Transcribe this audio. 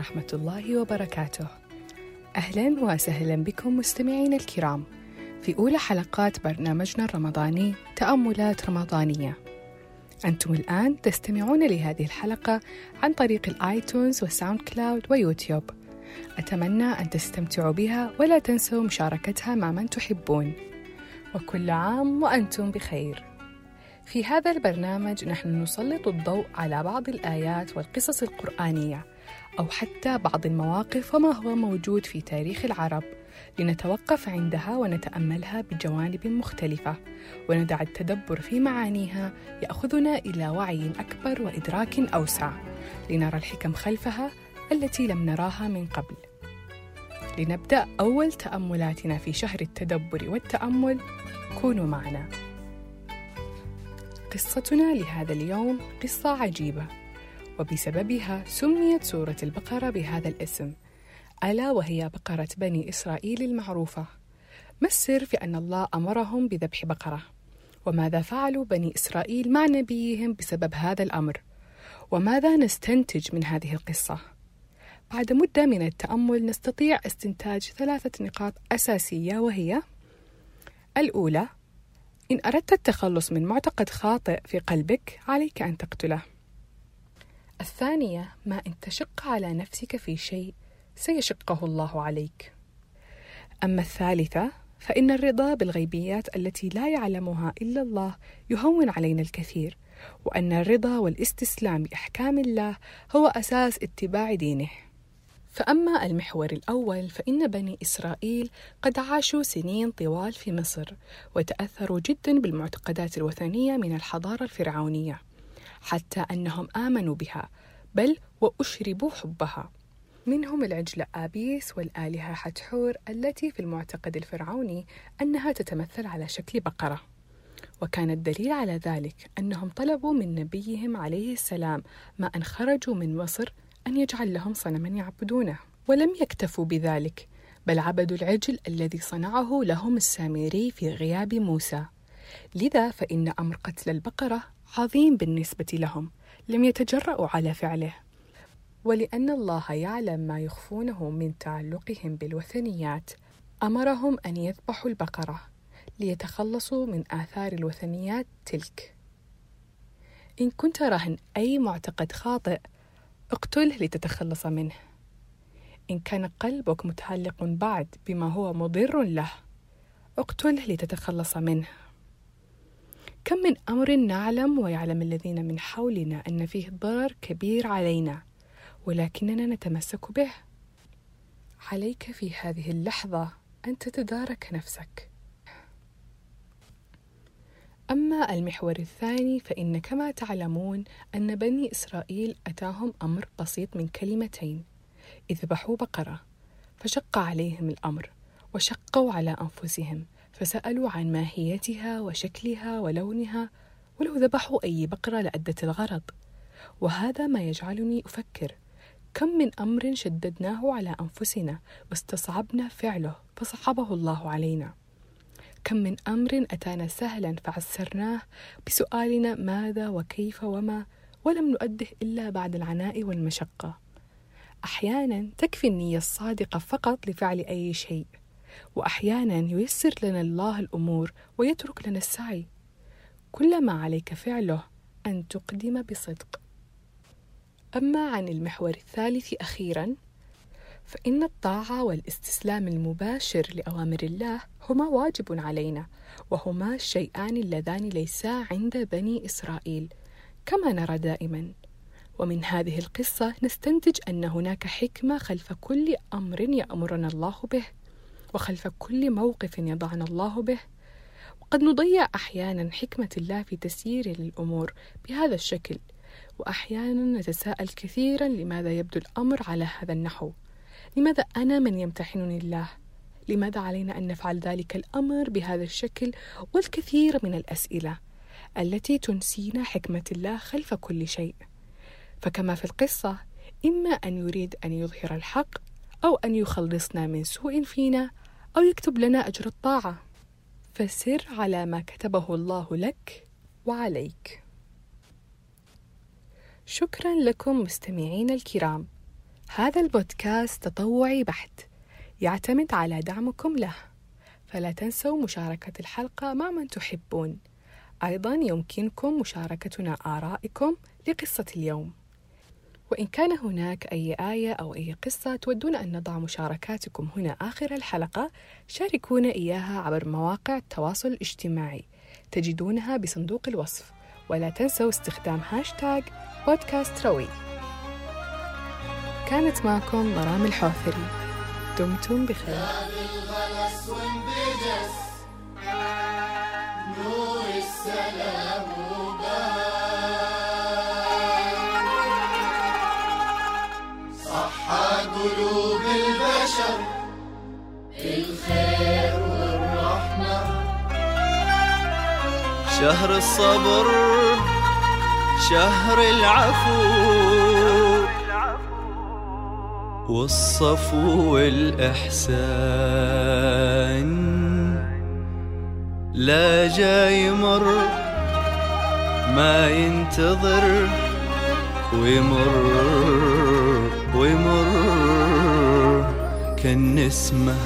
ورحمة الله وبركاته. أهلا وسهلا بكم مستمعينا الكرام في أولى حلقات برنامجنا الرمضاني تأملات رمضانية. أنتم الآن تستمعون لهذه الحلقة عن طريق ال iTunes وال SoundCloud و YouTube. أتمنى أن تستمتعوا بها ولا تنسوا مشاركتها مع من تحبون. وكل عام وأنتم بخير. في هذا البرنامج نحن نسلط الضوء على بعض الآيات والقصص القرآنية أو حتى بعض المواقف وما هو موجود في تاريخ العرب. لنتوقف عندها ونتأملها بجوانب مختلفة وندع التدبر في معانيها يأخذنا إلى وعي أكبر وإدراك أوسع. لنرى الحكم خلفها التي لم نراها من قبل. لنبدأ أول تأملاتنا في شهر التدبر والتأمل. كونوا معنا. قصتنا لهذا اليوم قصة عجيبة. وبسببها سميت سورة البقرة بهذا الاسم ألا وهي بقرة بني إسرائيل المعروفة ما السر في أن الله أمرهم بذبح بقرة؟ وماذا فعلوا بني إسرائيل مع نبيهم بسبب هذا الأمر؟ وماذا نستنتج من هذه القصة؟ بعد مدة من التأمل نستطيع استنتاج ثلاثة نقاط أساسية وهي الأولى إن أردت التخلص من معتقد خاطئ في قلبك عليك أن تقتله. الثانية ما إن تشق على نفسك في شيء سيشقه الله عليك. أما الثالثة فإن الرضا بالغيبيات التي لا يعلمها إلا الله يهون علينا الكثير، وأن الرضا والاستسلام لأحكام الله هو أساس اتباع دينه. فأما المحور الأول فإن بني إسرائيل قد عاشوا سنين طوال في مصر وتأثروا جدا بالمعتقدات الوثنية من الحضارة الفرعونية حتى أنهم آمنوا بها بل وأشربوا حبها. منهم العجل آبيس والآلهة حتحور التي في المعتقد الفرعوني أنها تتمثل على شكل بقرة. وكان الدليل على ذلك أنهم طلبوا من نبيهم عليه السلام ما أن خرجوا من مصر أن يجعل لهم صنما يعبدونه ولم يكتفوا بذلك بل عبدوا العجل الذي صنعه لهم السامري في غياب موسى. لذا فإن أمر قتل البقرة عظيم بالنسبة لهم لم يتجرأوا على فعله. ولأن الله يعلم ما يخفونه من تعلقهم بالوثنيات أمرهم أن يذبحوا البقرة ليتخلصوا من آثار الوثنيات تلك. إن كنت رهن أي معتقد خاطئ اقتله لتتخلص منه. إن كان قلبك متعلق بعد بما هو مضر له اقتله لتتخلص منه. كم من أمر نعلم ويعلم الذين من حولنا أن فيه ضرر كبير علينا ولكننا نتمسك به. عليك في هذه اللحظة أن تتدارك نفسك. أما المحور الثاني فإن كما تعلمون أن بني إسرائيل أتاهم أمر بسيط من كلمتين اذبحوا بقرة فشق عليهم الأمر وشقوا على أنفسهم فسألوا عن ماهيتها وشكلها ولونها ولو ذبحوا أي بقرة لأدت الغرض. وهذا ما يجعلني أفكر كم من أمر شددناه على أنفسنا واستصعبنا فعله فصعبه الله علينا. كم من أمر أتانا سهلا فعسرناه بسؤالنا ماذا وكيف وما ولم نؤده إلا بعد العناء والمشقة. أحيانا تكفي النية الصادقة فقط لفعل أي شيء. وأحيانا ييسر لنا الله الأمور ويترك لنا السعي. كل ما عليك فعله أن تقدم بصدق. أما عن المحور الثالث أخيرا فإن الطاعة والاستسلام المباشر لأوامر الله هما واجب علينا وهما الشيئان اللذان ليسا عند بني إسرائيل كما نرى دائما. ومن هذه القصة نستنتج أن هناك حكمة خلف كل أمر يأمرنا الله به. وخلف كل موقف يضعنا الله به. وقد نضيع أحيانا حكمة الله في تسيير للأمور بهذا الشكل وأحيانا نتساءل كثيرا لماذا يبدو الأمر على هذا النحو؟ لماذا أنا من يمتحنني الله؟ لماذا علينا أن نفعل ذلك الأمر بهذا الشكل والكثير من الأسئلة التي تنسينا حكمة الله خلف كل شيء؟ فكما في القصة إما أن يريد أن يظهر الحق أو أن يخلصنا من سوء فينا أو يكتب لنا أجر الطاعة. فسر على ما كتبه الله لك وعليك. شكرا لكم مستمعين الكرام. هذا البودكاست تطوعي بحت يعتمد على دعمكم له. فلا تنسوا مشاركة الحلقة مع من تحبون. أيضا يمكنكم مشاركتنا آرائكم لقصة اليوم. وإن كان هناك أي آية أو أي قصة تودون أن نضع مشاركاتكم هنا آخر الحلقة شاركونا إياها عبر مواقع التواصل الاجتماعي. تجدونها بصندوق الوصف. ولا تنسوا استخدام هاشتاغ بودكاست روي كانت معكم مرام الحوثري. دمتم بخير. نور السلام صحى البشر الخير والرحمة شهر الصبر شهر العفو والصفو والإحسان. لا جاي مر ما ينتظر ويمر ويمر. كالنسمه